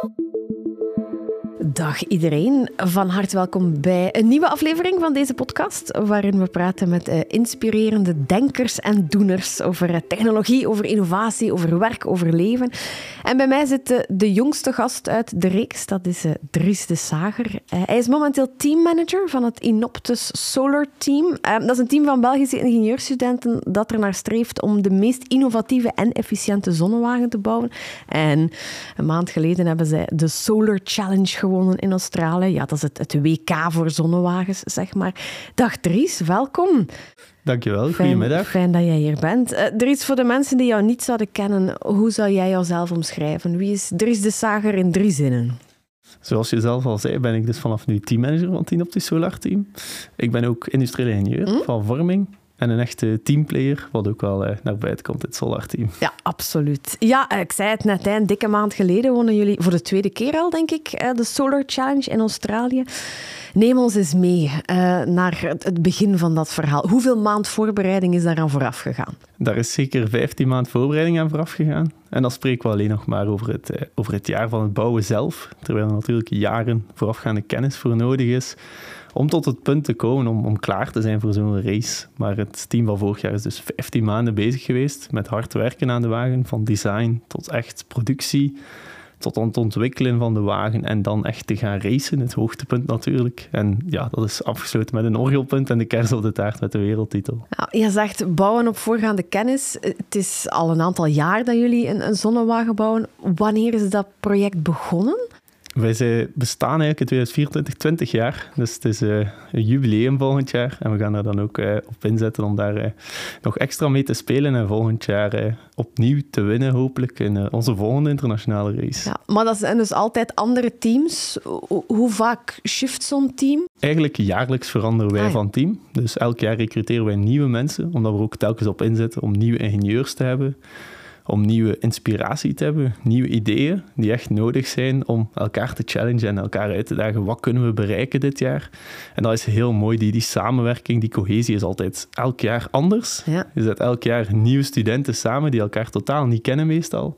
Thank you Dag iedereen, van harte welkom bij een nieuwe aflevering van deze podcast, waarin we praten met uh, inspirerende denkers en doeners over uh, technologie, over innovatie, over werk, over leven. En bij mij zit uh, de jongste gast uit de reeks, dat is Dries de Sager. hij is momenteel teammanager van het Inoptus Solar Team. dat is een team van Belgische ingenieurstudenten dat er naar streeft om de meest innovatieve en efficiënte zonnewagen te bouwen. En een maand geleden hebben zij de Solar Challenge gewonnen in Australië. Ja, dat is het, het WK voor zonnewagens, zeg maar. Dag Dries, welkom. Dankjewel, goedemiddag. Fijn dat jij hier bent. Uh, Dries, voor de mensen die jou niet zouden kennen, hoe zou jij jouzelf omschrijven? Wie is Dries de Sager in drie zinnen? Zoals je zelf al zei, ben ik dus vanaf nu teammanager van Team Optisch Solar Team. Ik ben ook industrieel ingenieur hm? van vorming. En een echte teamplayer, wat ook wel uh, naar buiten komt, het Solar-team. Ja, absoluut. Ja, ik zei het net, een dikke maand geleden wonen jullie voor de tweede keer al, denk ik, de Solar Challenge in Australië. Neem ons eens mee naar het begin van dat verhaal. Hoeveel maand voorbereiding is daaraan vooraf gegaan? Daar is zeker 15 maand voorbereiding aan vooraf gegaan. En dan spreken we alleen nog maar over het, over het jaar van het bouwen zelf. Terwijl er natuurlijk jaren voorafgaande kennis voor nodig is om tot het punt te komen om, om klaar te zijn voor zo'n race. Maar het team van vorig jaar is dus 15 maanden bezig geweest met hard werken aan de wagen, van design tot echt productie, tot het ontwikkelen van de wagen en dan echt te gaan racen, het hoogtepunt natuurlijk. En ja, dat is afgesloten met een orgelpunt en de kers op de taart met de wereldtitel. Ja, je zegt bouwen op voorgaande kennis. Het is al een aantal jaar dat jullie een, een zonnewagen bouwen. Wanneer is dat project begonnen? Wij bestaan eigenlijk in 2024 20 jaar. Dus het is uh, een jubileum volgend jaar. En we gaan er dan ook uh, op inzetten om daar uh, nog extra mee te spelen. En volgend jaar opnieuw te winnen, hopelijk, in onze volgende internationale race. Ja, maar dat zijn dus altijd andere teams. Hoe vaak shift zo'n team? Eigenlijk jaarlijks veranderen wij ah, van team. Dus elk jaar recruteren wij nieuwe mensen, omdat we ook telkens op inzetten om nieuwe ingenieurs te hebben om nieuwe inspiratie te hebben, nieuwe ideeën die echt nodig zijn om elkaar te challengen en elkaar uit te dagen. Wat kunnen we bereiken dit jaar? En dat is heel mooi. Die, die samenwerking, die cohesie is altijd elk jaar anders. Ja. Je zet elk jaar nieuwe studenten samen die elkaar totaal niet kennen meestal.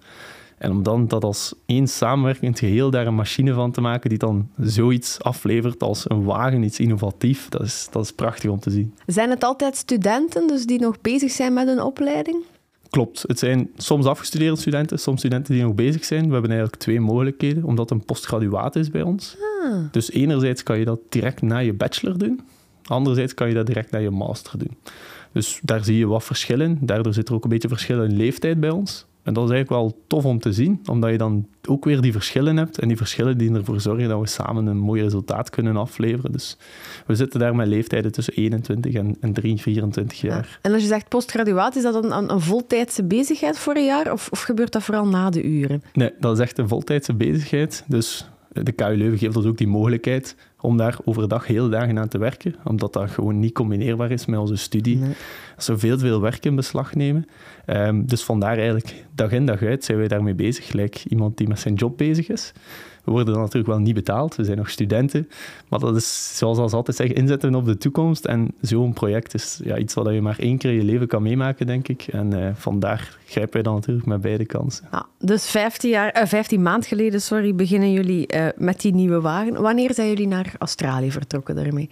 En om dan dat als één samenwerkend geheel daar een machine van te maken die dan zoiets aflevert als een wagen, iets innovatief, dat is, dat is prachtig om te zien. Zijn het altijd studenten dus die nog bezig zijn met een opleiding? Klopt. Het zijn soms afgestudeerde studenten, soms studenten die nog bezig zijn. We hebben eigenlijk twee mogelijkheden, omdat een postgraduaat is bij ons. Ah. Dus enerzijds kan je dat direct na je bachelor doen, anderzijds kan je dat direct na je master doen. Dus daar zie je wat verschillen. Daardoor zit er ook een beetje verschil in leeftijd bij ons. En dat is eigenlijk wel tof om te zien, omdat je dan ook weer die verschillen hebt. En die verschillen die ervoor zorgen dat we samen een mooi resultaat kunnen afleveren. Dus we zitten daar met leeftijden tussen 21 en, en 3, 24 jaar. En als je zegt postgraduaat, is dat een, een, een voltijdse bezigheid voor een jaar? Of, of gebeurt dat vooral na de uren? Nee, dat is echt een voltijdse bezigheid. Dus de KU Leuven geeft ons ook die mogelijkheid om daar overdag heel dagen aan te werken, omdat dat gewoon niet combineerbaar is met onze studie. Nee. Dat veel, veel werk in beslag nemen. Um, dus vandaar eigenlijk dag in dag uit zijn wij daarmee bezig, gelijk iemand die met zijn job bezig is. We worden dan natuurlijk wel niet betaald, we zijn nog studenten. Maar dat is, zoals we altijd zeggen, inzetten op de toekomst. En zo'n project is ja, iets wat je maar één keer in je leven kan meemaken, denk ik. En uh, vandaar grijpen wij dan natuurlijk met beide kansen. Ja, dus 15, jaar, uh, 15 maand geleden sorry, beginnen jullie uh, met die nieuwe wagen. Wanneer zijn jullie naar Australië vertrokken daarmee?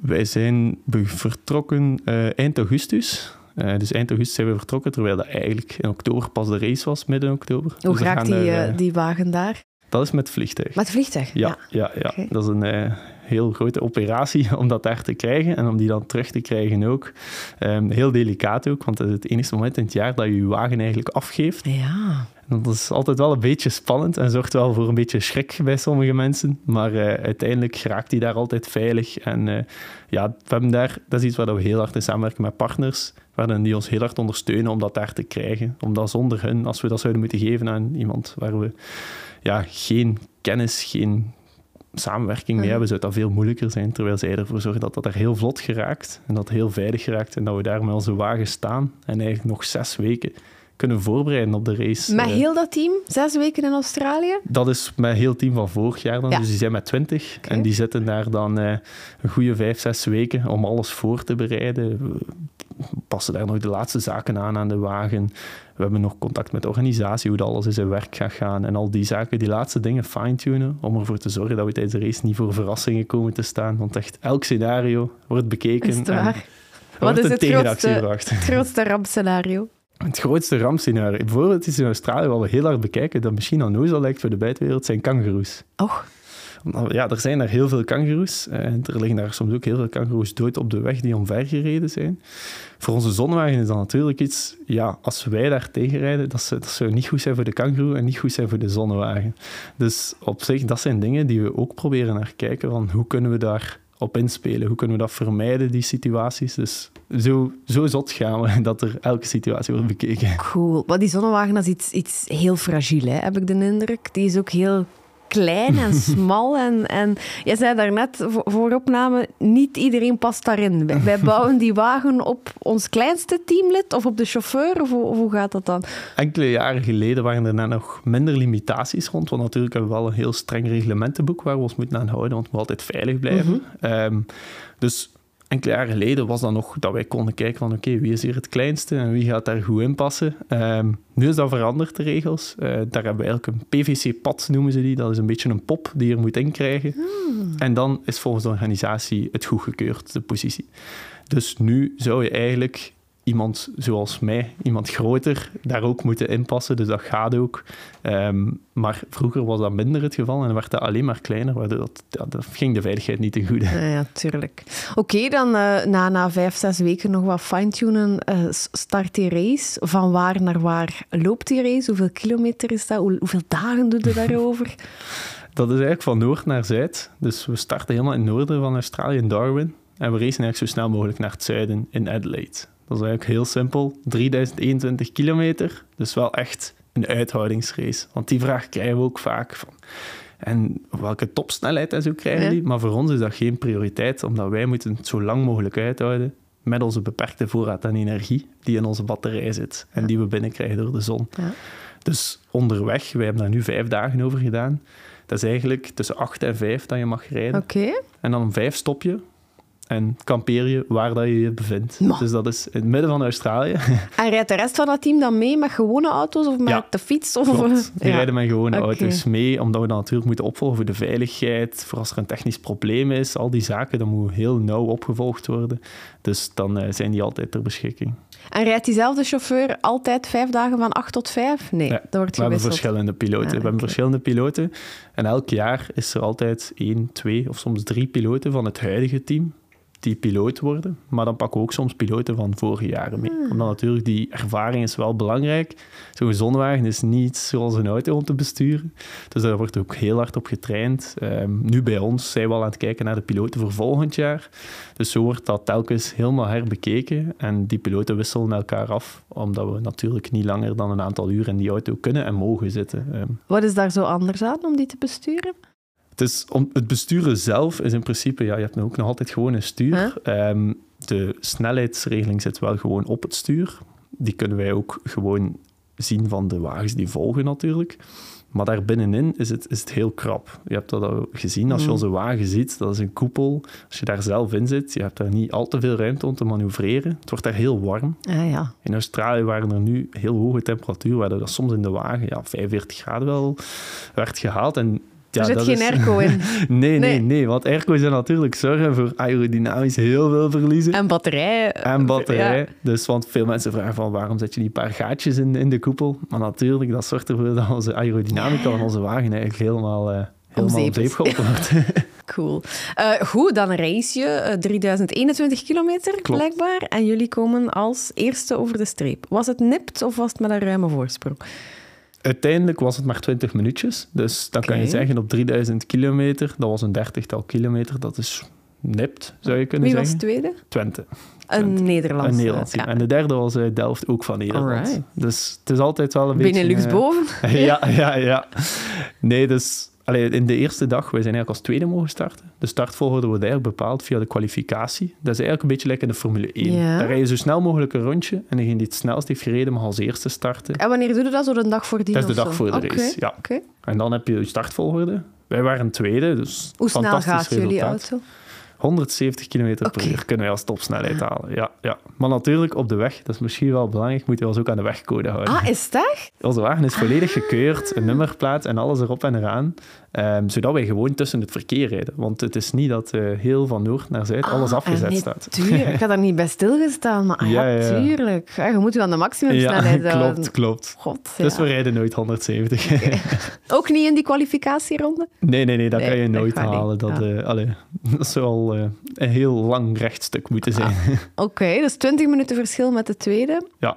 Wij zijn vertrokken eind augustus. Uh, dus eind augustus zijn we vertrokken, terwijl dat eigenlijk in oktober pas de race was, midden oktober. Hoe dus raakt die, die wagen daar? Dat is met vliegtuig. Met vliegtuig? Ja, ja. ja, dat is een uh, heel grote operatie om dat daar te krijgen en om die dan terug te krijgen ook. Um, heel delicaat ook, want het is het enige moment in het jaar dat je je wagen eigenlijk afgeeft. Ja. En dat is altijd wel een beetje spannend en zorgt wel voor een beetje schrik bij sommige mensen. Maar uh, uiteindelijk raakt hij daar altijd veilig. En uh, ja, we hebben daar, dat is iets waar we heel hard in samenwerken met partners, waarin die ons heel hard ondersteunen om dat daar te krijgen. Omdat zonder hun, als we dat zouden moeten geven aan iemand waar we ja, geen kennis, geen samenwerking mee hebben, zou dat veel moeilijker zijn. Terwijl zij ervoor zorgen dat dat er heel vlot geraakt en dat heel veilig geraakt en dat we daar met onze wagen staan en eigenlijk nog zes weken kunnen voorbereiden op de race. Met eh. heel dat team? Zes weken in Australië? Dat is met heel team van vorig jaar dan. Dus die zijn met twintig. En die zitten daar dan uh, een goede vijf, zes weken om alles voor te bereiden passen daar nog de laatste zaken aan aan de wagen. We hebben nog contact met de organisatie, hoe dat alles in zijn werk gaat gaan. En al die zaken, die laatste dingen fine-tunen, om ervoor te zorgen dat we tijdens de race niet voor verrassingen komen te staan. Want echt elk scenario wordt bekeken. Is het waar? Wat is het grootste, het grootste rampscenario? Het grootste rampscenario. Bijvoorbeeld is in Australië, wat we heel hard bekijken, dat misschien al nooit lijkt voor de buitenwereld, zijn kangoeroes. Och. Ja, er zijn daar heel veel kangoeroes. En er liggen daar soms ook heel veel kangoeroes dood op de weg die omvergereden zijn. Voor onze zonnewagen is dat natuurlijk iets... Ja, als wij daar tegenrijden, dat dat zou niet goed zijn voor de kangoeroe en niet goed zijn voor de zonnewagen. Dus op zich, dat zijn dingen die we ook proberen naar kijken. Van hoe kunnen we daar op inspelen? Hoe kunnen we dat vermijden, die situaties? Dus zo, zo zot gaan we dat er elke situatie wordt bekeken. Cool. Maar die zonnewagen is iets, iets heel fragiel, hè, heb ik de indruk. Die is ook heel klein en smal. En, en jij zei daarnet voor opname, niet iedereen past daarin. Wij, bouwen die wagen op ons kleinste teamlid of op de chauffeur? Of, hoe gaat dat dan? Enkele jaren geleden waren er net nog minder limitaties rond. Want natuurlijk hebben we wel een heel streng reglementenboek waar we ons moeten aan houden, want we moeten altijd veilig blijven. Mhm. Ehm, dus enkele jaren geleden was dat nog dat wij konden kijken van oké, wie is hier het kleinste en wie gaat daar goed in passen. Um, nu is dat veranderd, de regels. Uh, daar hebben we eigenlijk een PVC-pad, noemen ze die. Dat is een beetje een pop die je moet inkrijgen. Hmm. En dan is volgens de organisatie het goedgekeurd, de positie. Dus nu zou je eigenlijk iemand zoals mij, iemand groter, daar ook moeten inpassen. Dus dat gaat ook. Ehm, maar vroeger was dat minder het geval en werd dat alleen maar kleiner, waardoor dat, dat ging de veiligheid niet te goede. Ja, ja tuurlijk. Oké, dan uh, na, na vijf, zes weken nog wat fine-tunen. Uh, start die race. Van waar naar waar loopt die race? Hoeveel kilometer is dat? hoeveel dagen doet je daarover? dat is eigenlijk van noord naar zuid. Dus we starten helemaal in het noorden van Australië, in Darwin. En we racen eigenlijk zo snel mogelijk naar het zuiden, in Adelaide. Dat is eigenlijk heel simpel. 3021 kilometer, dus wel echt een uithoudingsrace. Want die vraag krijgen we ook vaak. Van. En welke topsnelheid en zo krijgen die? Maar voor ons is dat geen prioriteit, omdat wij moeten het zo lang mogelijk uithouden met onze beperkte voorraad aan energie die in onze batterij zit en die we binnenkrijgen door de zon. Ja. Dus onderweg, wij hebben daar nu vijf dagen over gedaan. Dat is eigenlijk tussen acht en vijf dat je mag rijden. Oké. En dan om vijf stop je en kampeer je waar dat je je bevindt. Dus dat is in het midden van Australië. En rijdt de rest van het team dan mee met gewone auto's of met de fiets? Of... Klopt. Die rijden met gewone auto's mee, omdat we dan natuurlijk moeten opvolgen voor de veiligheid, voor als er een technisch probleem is, al die zaken, dat moet heel nauw opgevolgd worden. Dus dan uh, zijn die altijd ter beschikking. En rijdt diezelfde chauffeur altijd vijf dagen van acht tot vijf? Nee, dat wordt We hebben verschillende piloten. Ah, we hebben verschillende piloten. En elk jaar is er altijd één, twee of soms drie piloten van het huidige team die piloot worden. Maar dan pakken we ook soms piloten van vorige jaren mee. Hmm. Omdat natuurlijk die ervaring is wel belangrijk. Zo'n zonnewagen is niet zoals een auto om te besturen. Dus daar wordt ook heel hard op getraind. Ehm, nu bij ons zijn we al aan het kijken naar de piloten voor volgend jaar. Dus zo wordt dat telkens helemaal herbekeken. En die piloten wisselen elkaar af. Omdat we natuurlijk niet langer dan een aantal uur in die auto kunnen en mogen zitten. Ehm. Wat is daar zo anders aan om die te besturen? Dus om, het besturen zelf is in principe, ja, je hebt ook nog altijd gewoon een stuur. Ehm, de snelheidsregeling zit wel gewoon op het stuur. Die kunnen wij ook gewoon zien van de wagens die volgen natuurlijk. Maar daar binnenin is het, is het heel krap. Je hebt dat al gezien als je mm. onze wagen ziet. Dat is een koepel. Als je daar zelf in zit, je hebt daar niet al te veel ruimte om te manoeuvreren. Het wordt daar heel warm. Ah, ja. In Australië waren er nu heel hoge temperaturen, waardoor dat soms in de wagen ja, 45 graden wel werd gehaald. En ja, er zit geen airco in. nee, nee, nee, Want airco is natuurlijk zorgen voor aerodynamisch heel veel verliezen. En batterij. En batterij. Dus want veel mensen vragen van waarom zet je die paar gaatjes in, in de koepel? Maar natuurlijk, dat zorgt ervoor dat onze aerodynamica van onze wagen eigenlijk helemaal, uh, helemaal op zeep geholpen wordt. cool. Uh, goed, dan race je 3021 kilometer blijkbaar. En jullie komen als eerste over de streep. Was het nipt of was het met een ruime voorsprong? Uiteindelijk was het maar 20 minuutjes. Dus dan kan je zeggen op 3000 kilometer, dat was een dertigtal kilometer, dat is nipt, zou je kunnen zeggen. Wie was tweede? Twente. Een Nederlands. Een Nederlands. Ja. En de derde was uh, Delft, ook van Nederland. Dus het is altijd wel een beetje... Benelux uh, boven? ja, ja, ja. Nee, dus Allee, in de eerste dag, wij zijn eigenlijk als tweede mogen starten. De startvolgorde wordt eigenlijk bepaald via de kwalificatie. Dat is eigenlijk een beetje lekker in de Formule 1. Ja. Daar rij je zo snel mogelijk een rondje en degene die het snelst heeft gereden mag als eerste starten. En wanneer doe je dat? Zo de dag voor die Dat is de dag voor de race, ja. En dan heb je je startvolgorde. Wij waren tweede, dus Hoe snel gaat jullie auto? 170 km per uur kunnen wij als topsnelheid halen. Ja, ja. Maar natuurlijk op de weg, dat is misschien wel belangrijk, moeten we ons ook aan de wegcode houden. Ah, is dat? Onze wagen is volledig gekeurd, een nummerplaat en alles erop en eraan. Ehm, zodat wij gewoon tussen het verkeer rijden. Want het is niet dat eh, heel van noord naar zuid alles Ah, afgezet en nee, staat. Tuurlijk, ik had daar niet bij stilgestaan, maar ah, ja, Ja, ja, ja. tuurlijk. Ja, je moet je aan de maximumsnelheid Ja, houden. klopt, klopt. God, Dus we rijden nooit 170. Ook niet in die kwalificatieronde? Nee, nee, nee, dat Nee, kan je nooit halen. Dat, eh, allee, dat zou al eh, een heel lang rechtstuk moeten zijn. Oké, dus 20 minuten verschil met de tweede. Ja.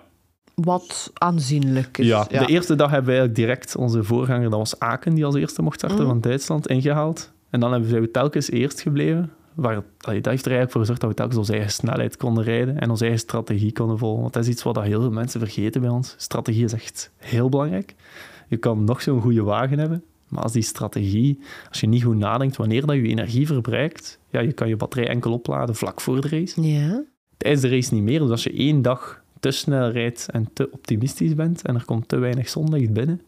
Wat aanzienlijk is. Ja, de eerste dag hebben we eigenlijk direct onze voorganger, dat was Aken, die als eerste mocht starten Mhm. van Duitsland, ingehaald. En dan hebben we telkens eerst gebleven. Waar, dat heeft er eigenlijk voor gezorgd dat we telkens onze eigen snelheid konden rijden en onze eigen strategie konden volgen. Want dat is iets wat heel veel mensen vergeten bij ons. Strategie is echt heel belangrijk. Je kan nog zo'n goede wagen hebben, maar als die strategie, als je niet goed nadenkt wanneer dat je energie verbruikt, ja, je kan je batterij enkel opladen vlak voor de race. Ja. Tijdens de race niet meer. Dus als je één dag te snel rijdt en te optimistisch bent en er komt te weinig zonlicht binnen,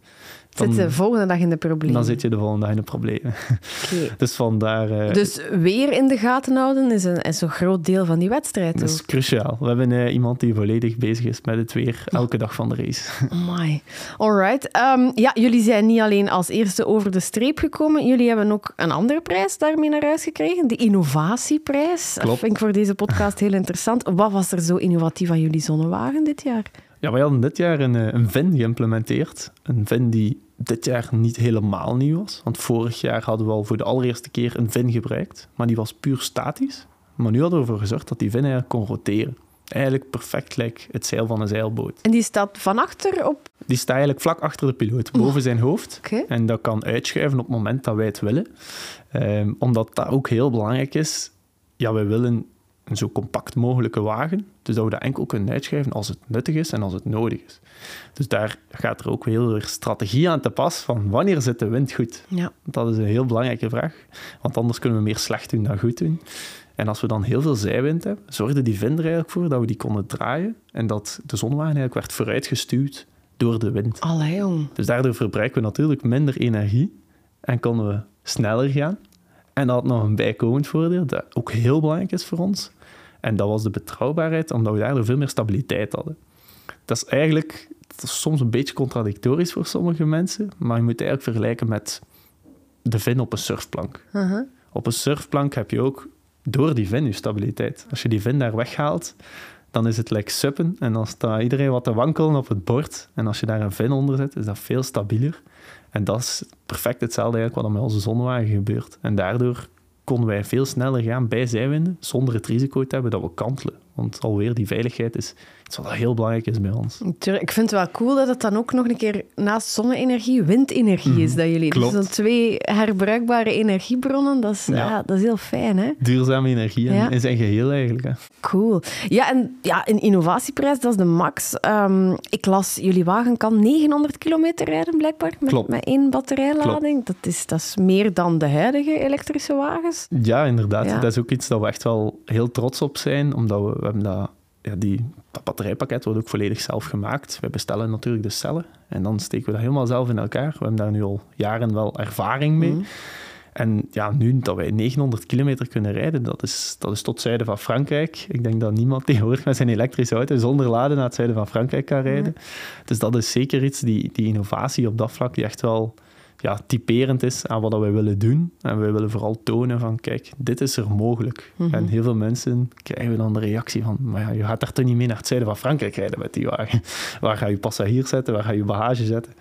Zit dan, de volgende dag in de problemen. dan zit je de volgende dag in de problemen. Dus vandaar... eh, Dus weer in de gaten houden is een, is een groot deel van die wedstrijd. dat ook. is cruciaal. We hebben eh, iemand die volledig bezig is met het weer elke dag van de race. Amai. Alright. Ehm, ja, jullie zijn niet alleen als eerste over de streep gekomen. Jullie hebben ook een andere prijs daarmee naar huis gekregen. De innovatieprijs. Dat Klopt. vind ik voor deze podcast heel interessant. Wat was er zo innovatief aan jullie zonnewagen dit jaar? Ja, wij hadden dit jaar een, eh, een VIN geïmplementeerd. Een VIN die dit jaar niet helemaal nieuw was. Want vorig jaar hadden we al voor de allereerste keer een VIN gebruikt. Maar die was puur statisch. Maar nu hadden we ervoor gezorgd dat die VIN eigenlijk kon roteren. Eigenlijk perfect gelijk het zeil van een zeilboot. En die staat van achter op... Die staat eigenlijk vlak achter de piloot, boven zijn hoofd. En dat kan uitschuiven op het moment dat wij het willen. Ehm, omdat dat ook heel belangrijk is. Ja, wij willen een zo compact mogelijke wagen. Dus dat we dat enkel kunnen uitschuiven als het nuttig is en als het nodig is. Dus daar gaat er ook heel veel strategie aan te pas van wanneer zit de wind goed? Ja. Dat is een heel belangrijke vraag. Want anders kunnen we meer slecht doen dan goed doen. En als we dan heel veel zijwind hebben, zorgde die vinder eigenlijk voor dat we die konden draaien en dat de zonnewagen eigenlijk werd vooruitgestuwd door de wind. Allee, jong. Dus daardoor verbruiken we natuurlijk minder energie en konden we sneller gaan. En dat had nog een bijkomend voordeel, dat ook heel belangrijk is voor ons. En dat was de betrouwbaarheid, omdat we daardoor veel meer stabiliteit hadden. Dat is eigenlijk dat is soms een beetje contradictorisch voor sommige mensen, maar je moet het eigenlijk vergelijken met de vin op een surfplank. Uh-huh. Op een surfplank heb je ook door die vin je stabiliteit. Als je die vin daar weghaalt, dan is het like suppen en dan staat iedereen wat te wankelen op het bord. En als je daar een vin onder zet, is dat veel stabieler. En dat is perfect hetzelfde eigenlijk wat er met onze zonnewagen gebeurt. En daardoor konden wij veel sneller gaan bij zijwinden, zonder het risico te hebben dat we kantelen. Want alweer, die veiligheid is iets wat heel belangrijk is bij ons. Ik vind het wel cool dat het dan ook nog een keer naast zonne-energie windenergie is dat jullie. Mhm. klopt. Dus twee herbruikbare energiebronnen, dat is, Ja. ja. dat is heel fijn, hè? Duurzame energie in, Ja. in zijn geheel eigenlijk. Hè. Cool. Ja, en ja, een innovatieprijs, dat is de max. Ehm, ik las, jullie wagen kan 900 kilometer rijden, blijkbaar, met, Klopt. met één batterijlading. Dat is, dat is meer dan de huidige elektrische wagens. Ja, inderdaad. Ja. Dat is ook iets dat we echt wel heel trots op zijn, omdat we, we hebben dat, ja, die, dat batterijpakket wordt ook volledig zelf gemaakt. We bestellen natuurlijk de cellen en dan steken we dat helemaal zelf in elkaar. We hebben daar nu al jaren wel ervaring mee. Mhm. En ja, nu dat wij 900 kilometer kunnen rijden, dat is, dat is tot het zuiden van Frankrijk. Ik denk dat niemand tegenwoordig met zijn elektrische auto zonder laden naar het zuiden van Frankrijk kan rijden. Dus dat is zeker iets, die, die innovatie op dat vlak, die echt wel ja, typerend is aan wat wij willen doen. En wij willen vooral tonen van, kijk, dit is er mogelijk. Mhm. En heel veel mensen krijgen dan de reactie van, maar ja, je gaat daar toch niet mee naar het zuiden van Frankrijk rijden met die wagen. Waar ga je passagier zetten? Waar ga je bagage zetten?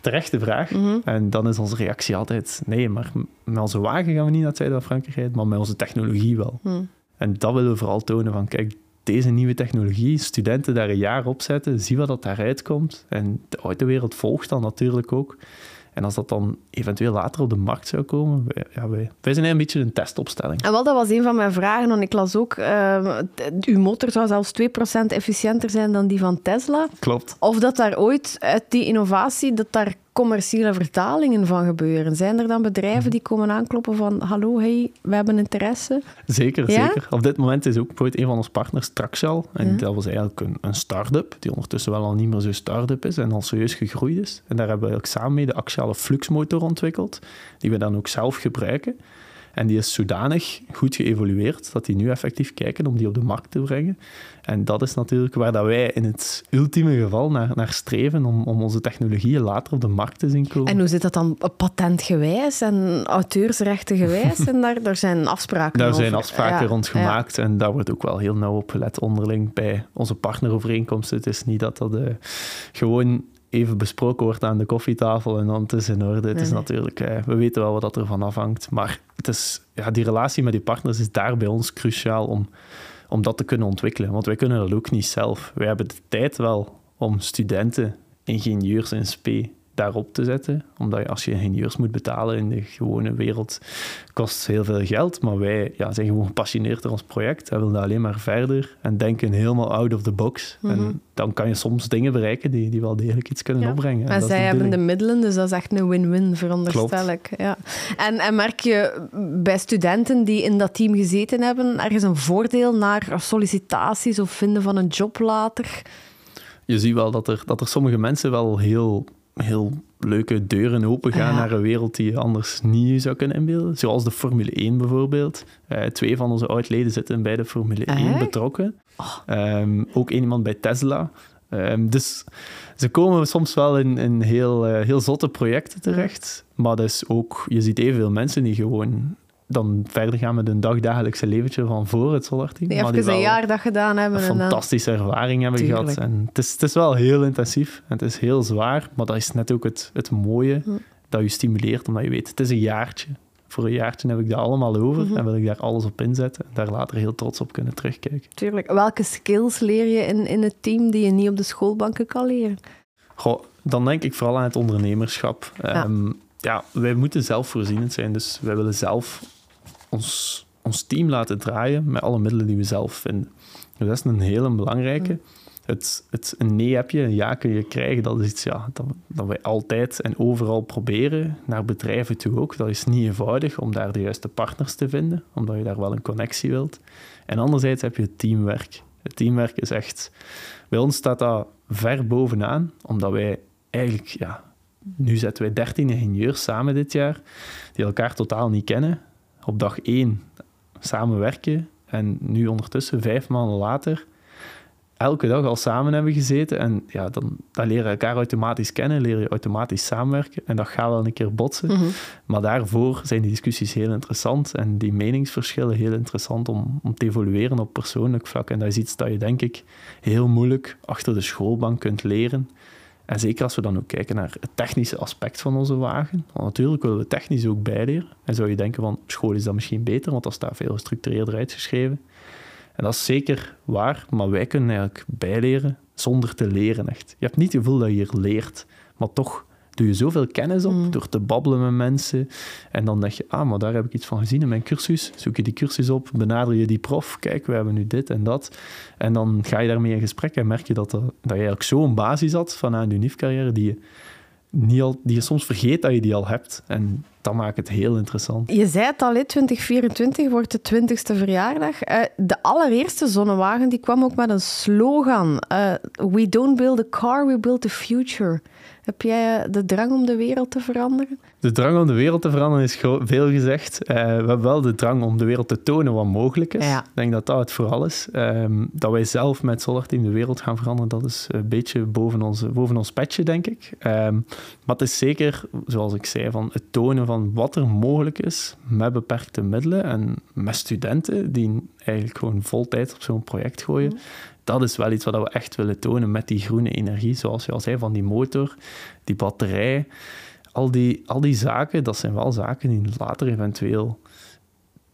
Terechte vraag. Mhm. En dan is onze reactie altijd, nee, maar met onze wagen gaan we niet naar het zuiden van Frankrijk rijden, maar met onze technologie wel. Hm. En dat willen we vooral tonen van, kijk, deze nieuwe technologie, studenten daar een jaar op zetten, zie wat dat daaruit komt. En de autowereld volgt dan natuurlijk ook. En als dat dan eventueel later op de markt zou komen, wij, ja, wij, wij zijn een beetje een testopstelling. En wel, dat was een van mijn vragen, want ik las ook, t- uw motor zou zelfs 2% efficiënter zijn dan die van Tesla. Klopt. Of dat daar ooit uit die innovatie, dat daar commerciële vertalingen van gebeuren. Zijn er dan bedrijven die komen aankloppen van hallo, hey, we hebben interesse? Zeker, Ja? zeker. Op dit moment is ook bijvoorbeeld een van onze partners Traxel. En Ja. dat was eigenlijk een, een start-up, die ondertussen wel al niet meer zo start-up is en al serieus gegroeid is. En daar hebben we eigenlijk samen mee de axiale fluxmotor ontwikkeld, die we dan ook zelf gebruiken. En die is zodanig goed geëvolueerd dat die nu effectief kijken om die op de markt te brengen. En dat is natuurlijk waar dat wij in het ultieme geval naar, naar streven, om, om onze technologieën later op de markt te zien komen. En hoe zit dat dan patentgewijs en auteursrechtengewijs? en daar, daar zijn afspraken Daar zijn afspraken rond gemaakt en daar wordt ook wel heel nauw op gelet onderling bij onze partnerovereenkomsten. Het is niet dat dat uh, gewoon even besproken wordt aan de koffietafel en dan het is in orde. Het is natuurlijk, eh, we weten wel wat dat ervan afhangt, maar het is, ja, die relatie met die partners is daar bij ons cruciaal om, om dat te kunnen ontwikkelen. Want wij kunnen dat ook niet zelf. Wij hebben de tijd wel om studenten, ingenieurs in SP daarop te zetten. Omdat je, als je ingenieurs moet betalen in de gewone wereld, kost heel veel geld. Maar wij ja, zijn gewoon gepassioneerd door ons project en willen alleen maar verder en denken helemaal out of the box. En mhm. dan kan je soms dingen bereiken die, die wel degelijk iets kunnen opbrengen. En, zij hebben de middelen, dus dat is echt een win-win, veronderstel ik. Ja. En, en merk je bij studenten die in dat team gezeten hebben, ergens een voordeel naar sollicitaties of vinden van een job later? Je ziet wel dat er, dat er sommige mensen wel heel heel leuke deuren open gaan naar een wereld die je anders niet zou kunnen inbeelden. Zoals de Formule 1 bijvoorbeeld. Uh, twee van onze oud-leden zitten bij de Formule 1 betrokken. Oh. Um, ook iemand bij Tesla. Um, dus ze komen soms wel in, in heel, uh, heel zotte projecten terecht. Maar dus ook, je ziet evenveel mensen die gewoon dan verder gaan met een dagdagelijkse leventje van voor het Solarteam. Die even een jaar dat gedaan hebben. Een fantastische ervaring hebben gehad. En het is, het is wel heel intensief en het is heel zwaar, maar dat is net ook het, het mooie dat je stimuleert, omdat je weet, het is een jaartje. Voor een jaartje heb ik dat allemaal over mhm. en wil ik daar alles op inzetten en daar later heel trots op kunnen terugkijken. Tuurlijk. Welke skills leer je in, in het team die je niet op de schoolbanken kan leren? Goh, dan denk ik vooral aan het ondernemerschap. Ja. Ehm, ja, wij moeten zelfvoorzienend zijn, dus wij willen zelf ons, ons team laten draaien met alle middelen die we zelf vinden. Dus dat is een hele belangrijke. Mm. Het, het, een nee heb je, een ja kun je krijgen, dat is iets ja, dat, dat wij altijd en overal proberen, naar bedrijven toe ook. Dat is niet eenvoudig om daar de juiste partners te vinden, omdat je daar wel een connectie wilt. En anderzijds heb je het teamwerk. Het teamwerk is echt... Bij ons staat dat ver bovenaan, omdat wij eigenlijk... Ja, nu zetten wij 13 ingenieurs samen dit jaar, die elkaar totaal niet kennen op dag één samenwerken en nu ondertussen, vijf maanden later, elke dag al samen hebben gezeten. En ja, dan, dan leren je elkaar automatisch kennen, leren je automatisch samenwerken. En dat gaat wel een keer botsen. Mhm. Maar daarvoor zijn die discussies heel interessant en die meningsverschillen heel interessant om, om te evolueren op persoonlijk vlak. En dat is iets dat je, denk ik, heel moeilijk achter de schoolbank kunt leren. En zeker als we dan ook kijken naar het technische aspect van onze wagen. Want natuurlijk willen we technisch ook bijleren. En zou je denken van, school is dat misschien beter, want dat staat veel gestructureerder uitgeschreven. En dat is zeker waar, maar wij kunnen eigenlijk bijleren zonder te leren echt. Je hebt niet het gevoel dat je hier leert, maar toch doe je zoveel kennis op mm. door te babbelen met mensen. En dan denk je, ah, maar daar heb ik iets van gezien in mijn cursus. Zoek je die cursus op, benader je die prof. Kijk, we hebben nu dit en dat. En dan ga je daarmee in gesprek en merk je dat, er, dat je eigenlijk zo'n basis had vanuit je NIF-carrière die je, niet al, die je soms vergeet dat je die al hebt. En dat maakt het heel interessant. Je zei het al, 2024 wordt de 20ste verjaardag. Uh, de allereerste zonnewagen die kwam ook met een slogan. Uh, we don't build a car, we build the future. Heb jij de drang om de wereld te veranderen? De drang om de wereld te veranderen is veel gezegd. Uh, we hebben wel de drang om de wereld te tonen wat mogelijk is. Ik denk dat dat het vooral is. Um, dat wij zelf met Solar Team de wereld gaan veranderen, dat is een beetje boven ons, boven ons petje, denk ik. Um, maar het is zeker, zoals ik zei, van het tonen van wat er mogelijk is met beperkte middelen en met studenten die eigenlijk gewoon vol tijd op zo'n project gooien. Mm dat is wel iets wat we echt willen tonen met die groene energie, zoals je al zei, van die motor, die batterij. Al die, al die zaken, dat zijn wel zaken die later eventueel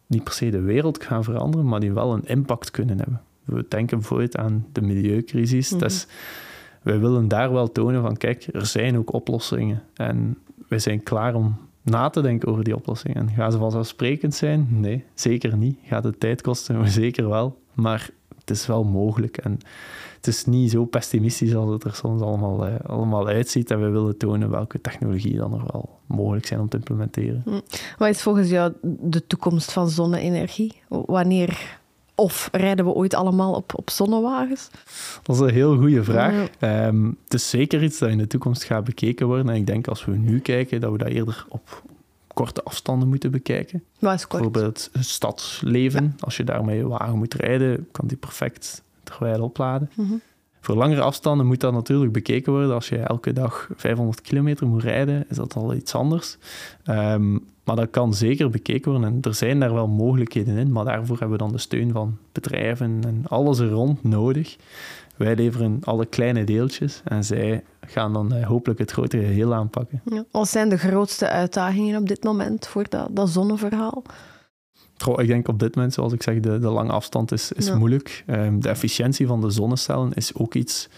niet per se de wereld gaan veranderen, maar die wel een impact kunnen hebben. We denken bijvoorbeeld aan de milieucrisis. Mm dus wij willen daar wel tonen van, kijk, er zijn ook oplossingen. En wij zijn klaar om na te denken over die oplossingen. En gaan ze vanzelfsprekend zijn? Nee, zeker niet. Gaat het tijd kosten? Zeker wel. Maar het is wel mogelijk. En het is niet zo pessimistisch als het er soms allemaal, uh, allemaal uitziet. En we willen tonen welke technologieën dan nog wel mogelijk zijn om te implementeren. Hm. Wat is volgens jou de toekomst van zonne-energie? Wanneer of rijden we ooit allemaal op, op zonnewagens? Dat is een heel goede vraag. Ehm, het is zeker iets dat in de toekomst gaat bekeken worden. En ik denk als we nu kijken, dat we dat eerder op korte afstanden moeten bekijken. Wat is kort? Bijvoorbeeld het stadsleven. Als je daarmee wagen moet rijden, kan die perfect terwijl opladen. Mhm. Voor langere afstanden moet dat natuurlijk bekeken worden. Als je elke dag 500 kilometer moet rijden, is dat al iets anders. Ehm, maar dat kan zeker bekeken worden. En er zijn daar wel mogelijkheden in, maar daarvoor hebben we dan de steun van bedrijven en alles er rond nodig. Wij leveren alle kleine deeltjes en zij gaan dan eh, hopelijk het grotere geheel aanpakken. Ja. Wat zijn de grootste uitdagingen op dit moment voor dat, dat zonneverhaal? Goh, ik denk op dit moment, zoals ik zeg, de, de lange afstand is, is Ja. moeilijk. Ehm, de efficiëntie van de zonnecellen is ook iets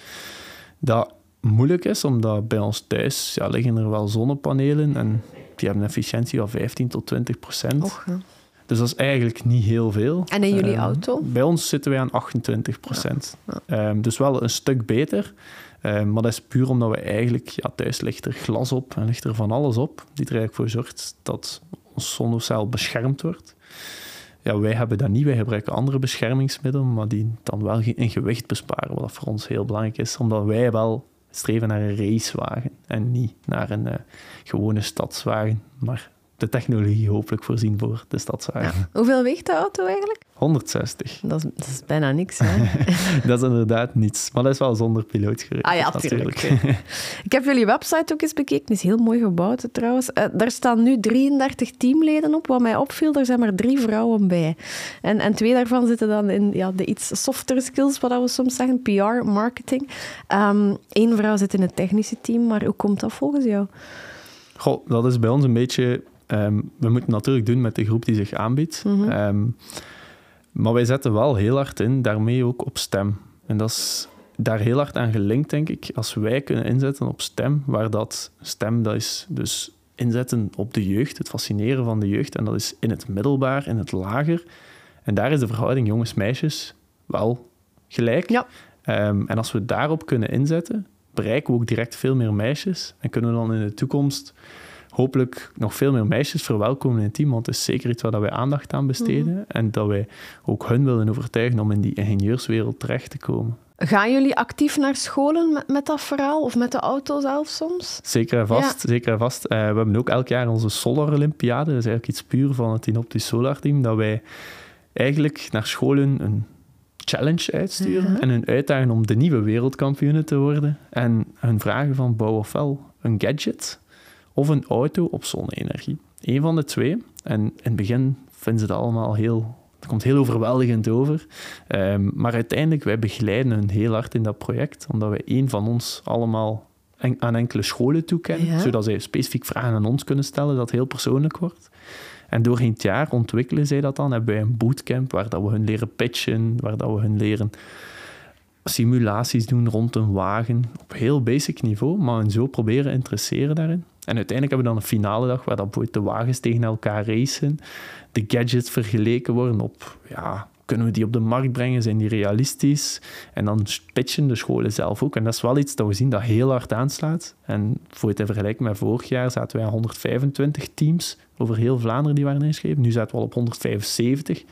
dat moeilijk is, omdat bij ons thuis ja, liggen er wel zonnepanelen en die hebben een efficiëntie van 15 tot 20 procent. Och, ja. Dus dat is eigenlijk niet heel veel. En in jullie Ehm, auto? Bij ons zitten wij aan 28 procent. Ehm, dus wel een stuk beter. Ehm, maar dat is puur omdat we eigenlijk... Ja, thuis ligt er glas op en ligt van alles op. Die er eigenlijk voor zorgt dat ons zonnecel beschermd wordt. Ja, wij hebben dat niet. Wij gebruiken andere beschermingsmiddelen, maar die dan wel in gewicht besparen. Wat voor ons heel belangrijk is, omdat wij wel streven naar een racewagen en niet naar een eh, gewone stadswagen. Maar de technologie hopelijk voorzien voor de stadswagen. Hoeveel weegt de auto eigenlijk? 160. Dat is, dat is bijna niks, hè? Dat is inderdaad niets. Maar dat is wel zonder piloot gereden. Ah ja, tuurlijk. Ik heb jullie website ook eens bekeken. Die is heel mooi gebouwd trouwens. Eh, daar staan nu 33 teamleden op. Wat mij opviel, er zijn maar drie vrouwen bij. En, en twee daarvan zitten dan in ja, de iets softere skills, wat we soms zeggen, PR, marketing. Eén vrouw zit in het technische team, maar hoe komt dat volgens jou? Goh, dat is bij ons een beetje... ehm, we moeten natuurlijk doen met de groep die zich aanbiedt. Mhm. Ehm, maar wij zetten wel heel hard in, daarmee ook op stem. En dat is daar heel hard aan gelinkt, denk ik. Als wij kunnen inzetten op stem, waar dat stem, dat is dus inzetten op de jeugd, het fascineren van de jeugd. En dat is in het middelbaar, in het lager. En daar is de verhouding jongens-meisjes wel gelijk. Ja. Ehm, en als we daarop kunnen inzetten, bereiken we ook direct veel meer meisjes. En kunnen we dan in de toekomst hopelijk nog veel meer meisjes verwelkomen in het team. Want het is zeker iets waar wij aandacht aan besteden. En dat wij ook hun willen overtuigen om in die ingenieurswereld terecht te komen. Gaan jullie actief naar scholen met, met dat verhaal? Of met de auto zelf soms? Zeker en vast. Zeker en vast. Eh, we hebben ook elk jaar onze Solar Olympiade. Dat is eigenlijk iets puur van het Inopti Solar Team. Dat wij eigenlijk naar scholen een challenge uitsturen en hun uitdagen om de nieuwe wereldkampioenen te worden. En hun vragen van bouw ofwel een gadget of een auto op zonne-energie. Eén van de twee. En in het begin vinden ze dat allemaal heel... Het komt heel overweldigend over. Ehm, maar uiteindelijk, wij begeleiden hun heel hard in dat project, omdat wij één van ons allemaal en- aan enkele scholen toekennen, Ja. zodat zij specifiek vragen aan ons kunnen stellen, dat heel persoonlijk wordt. En doorheen het jaar ontwikkelen zij dat dan. Hebben wij een bootcamp waar dat we hun leren pitchen, waar dat we hun leren simulaties doen rond een wagen op heel basic niveau, maar hen zo proberen interesseren daarin. En uiteindelijk hebben we dan een finale dag waar de wagens tegen elkaar racen, de gadgets vergeleken worden op, ja, kunnen we die op de markt brengen, zijn die realistisch? En dan pitchen de scholen zelf ook. En dat is wel iets dat we zien dat heel hard aanslaat. En voor het in vergelijking met vorig jaar zaten wij aan 125 teams over heel Vlaanderen die waren ingeschreven. Nu zaten we al op 175.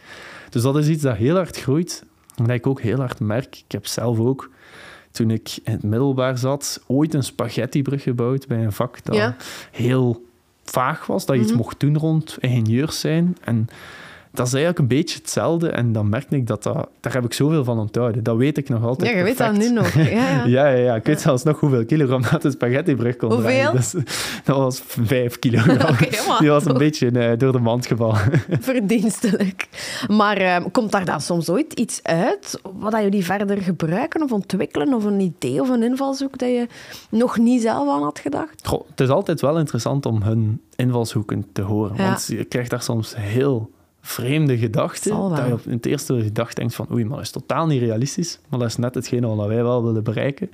Dus dat is iets dat heel hard groeit. En dat ik ook heel hard merk. Ik heb zelf ook, toen ik in het middelbaar zat, ooit een spaghettibrug gebouwd bij een vak dat Ja. heel vaag was. Dat je iets Mhm. mocht doen rond ingenieurs zijn. En dat is eigenlijk een beetje hetzelfde. En dan merkte ik dat, dat daar heb ik zoveel van onthouden. Dat weet ik nog altijd Ja, je weet dat nu nog. Ja, ja. Ja, ja, ja. Ik weet zelfs nog hoeveel kilogram dat de spaghettibrug kon Hoeveel? Dus, dat was vijf kilogram. Maar Die was een beetje eh, door de mand gevallen. verdienstelijk. Maar eh, komt daar dan soms ooit iets uit wat dat jullie verder gebruiken of ontwikkelen? Of een idee of een invalshoek dat je nog niet zelf aan had gedacht? Goh, het is altijd wel interessant om hun invalshoeken te horen. Want je krijgt daar soms heel vreemde wel. Dat je op het eerste gedacht denkt van oei, maar dat is totaal niet realistisch. Maar dat is net hetgene wat wij wel willen bereiken.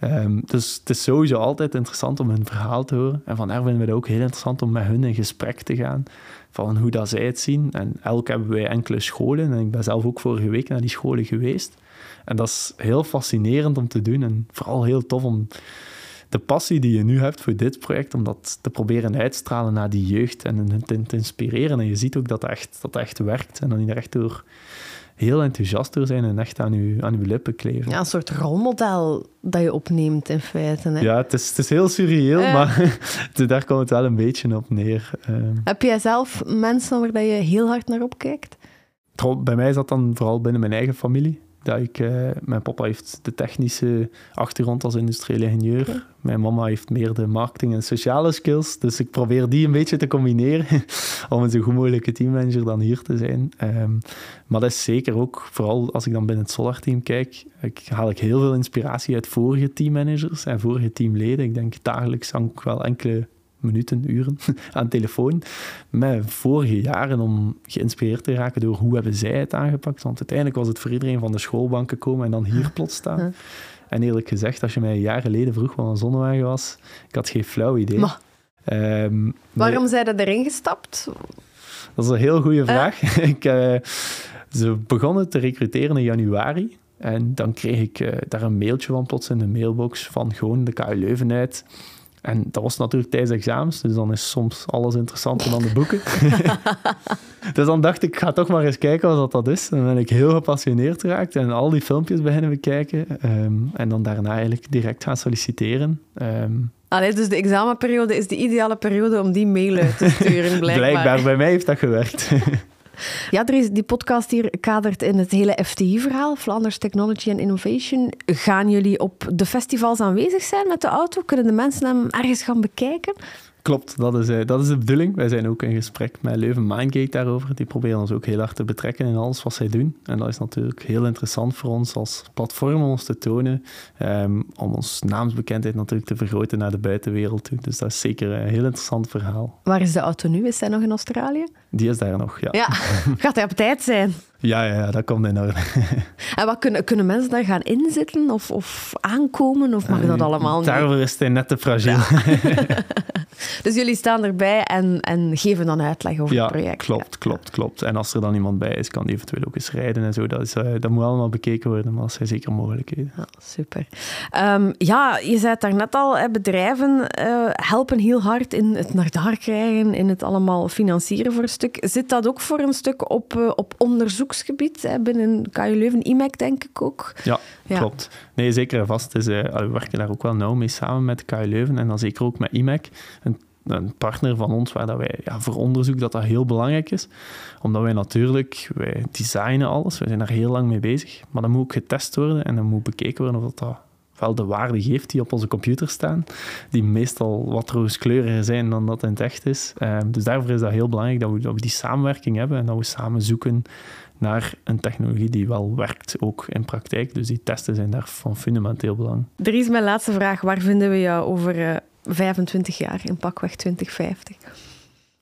Ehm, dus het is sowieso altijd interessant om hun verhaal te horen. En vandaar vinden we het ook heel interessant om met hun in gesprek te gaan. Van hoe dat zij het zien. En elk hebben wij enkele scholen. En ik ben zelf ook vorige week naar die scholen geweest. En dat is heel fascinerend om te doen. En vooral heel tof om de passie die je nu hebt voor dit project, om dat te proberen uitstralen naar die jeugd en hen te, te inspireren. En je ziet ook dat dat echt, dat dat echt werkt en dat die er echt door heel enthousiast door zijn en echt aan je, aan uw lippen kleven. Ja, een soort rolmodel dat je opneemt in feite. Hè? Ja, het is, het is heel surreëel, maar daar komt het wel een beetje op neer. Ehm. Heb jij zelf mensen waar je heel hard naar opkijkt? Bij mij is dat dan vooral binnen mijn eigen familie dat ik, uh, mijn papa heeft de technische achtergrond als industrieel ingenieur. Mijn mama heeft meer de marketing en sociale skills. Dus ik probeer die een beetje te combineren om een zo goed mogelijke teammanager dan hier te zijn. Um, maar dat is zeker ook, vooral als ik dan binnen het Solar-team kijk, ik haal ik heel veel inspiratie uit vorige teammanagers en vorige teamleden. Ik denk dagelijks hang ik wel enkele minuten, uren aan telefoon met vorige jaren om geïnspireerd te raken door hoe hebben zij het aangepakt. Want uiteindelijk was het voor iedereen van de schoolbanken komen en dan hier plots staan. En eerlijk gezegd, als je mij jaren geleden vroeg wat een zonnewagen was, ik had geen flauw idee. Um, Waarom nee. zijn erin gestapt? Dat is een heel goede vraag. ik, uh, ze begonnen te recruteren in januari. En dan kreeg ik uh, daar een mailtje van plots in de mailbox van gewoon de KU Leuven uit. En dat was natuurlijk tijdens examens, dus dan is soms alles interessanter dan de boeken. dus dan dacht ik, ik ga toch maar eens kijken wat dat is. En dan ben ik heel gepassioneerd geraakt en al die filmpjes beginnen bekijken. Um, en dan daarna eigenlijk direct gaan solliciteren. Um, Allee, dus de examenperiode is de ideale periode om die mail uit te sturen, blijkbaar. blijkbaar, bij mij heeft dat gewerkt. Ja, er is, die podcast hier kadert in het hele FTI-verhaal, Flanders Technology and Innovation. Gaan jullie op de festivals aanwezig zijn met de auto? Kunnen de mensen hem ergens gaan bekijken? Klopt, dat is, eh, dat is de bedoeling. Wij zijn ook in gesprek met Leuven Mindgate daarover. Die proberen ons ook heel hard te betrekken in alles wat zij doen. En dat is natuurlijk heel interessant voor ons als platform om ons te tonen. Um, om ons naamsbekendheid natuurlijk te vergroten naar de buitenwereld toe. Dus dat is zeker een heel interessant verhaal. Waar is de auto nu? Is hij nog in Australië? Die is daar nog, ja. Ja, gaat hij op tijd zijn? Ja, ja, ja, dat komt in orde. en wat kunnen, kunnen mensen daar gaan inzitten of, of aankomen? Of mag dat allemaal niet? Daarvoor is hij net te fragiel. dus jullie staan erbij en, en geven dan uitleg over het project. Klopt, klopt, klopt. En als er dan iemand bij is, kan die eventueel ook eens rijden en zo. Dat, is, uh, dat moet allemaal bekeken worden, maar dat zijn zeker mogelijkheden. Ja, super. Um, ja, je zei het daarnet al, hè, bedrijven uh, helpen heel hard in het naar daar krijgen, in het allemaal financieren voor een stuk. Zit dat ook voor een stuk op, uh, op onderzoeksgebied? Hè? Binnen KU Leuven, IMEC denk ik ook. Ja, ja. klopt. Nee, zeker en vast. Is, we werken daar ook wel nauw mee samen met KU Leuven en dan zeker ook met IMEC. Een een partner van ons waar dat wij ja, voor onderzoek dat dat heel belangrijk is. Omdat wij natuurlijk, wij designen alles, wij zijn daar heel lang mee bezig. Maar dan moet ook getest worden en dan moet bekeken worden of dat, wel de waarde geeft die op onze computer staan. Die meestal wat rooskleuriger zijn dan dat in het echt is. Um, dus daarvoor is dat heel belangrijk dat we, dat we die samenwerking hebben en dat we samen zoeken naar een technologie die wel werkt, ook in praktijk. Dus die testen zijn daar van fundamenteel belang. Er is mijn laatste vraag. Waar vinden we jou over uh, 25 jaar in pakweg 2050?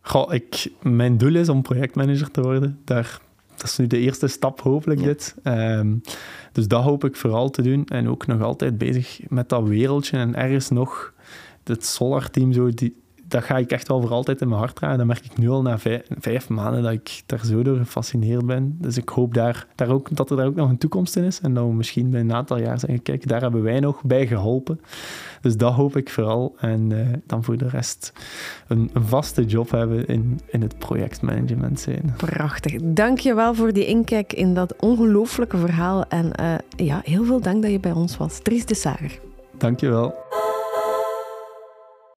Goh, ik, mijn doel is om projectmanager te worden. Daar, dat is nu de eerste stap, hopelijk dit. Um, dus dat hoop ik vooral te doen. En ook nog altijd bezig met dat wereldje. En ergens nog, het Solar-team, zo, die, dat ga ik echt wel voor altijd in mijn hart dragen. Dat merk ik nu al na vijf, maanden dat ik daar zo door gefascineerd ben. Dus ik hoop daar, daar ook, dat er daar ook nog een toekomst in is. En dat we misschien bij een aantal jaar zeggen, kijk, daar hebben wij nog bij geholpen. Dus dat hoop ik vooral. En uh, dan voor de rest een, een, vaste job hebben in, in het projectmanagement zijn. Prachtig. Dank je wel voor die inkijk in dat ongelooflijke verhaal. En uh, ja, heel veel dank dat je bij ons was. Dries de Sager. Dank je wel.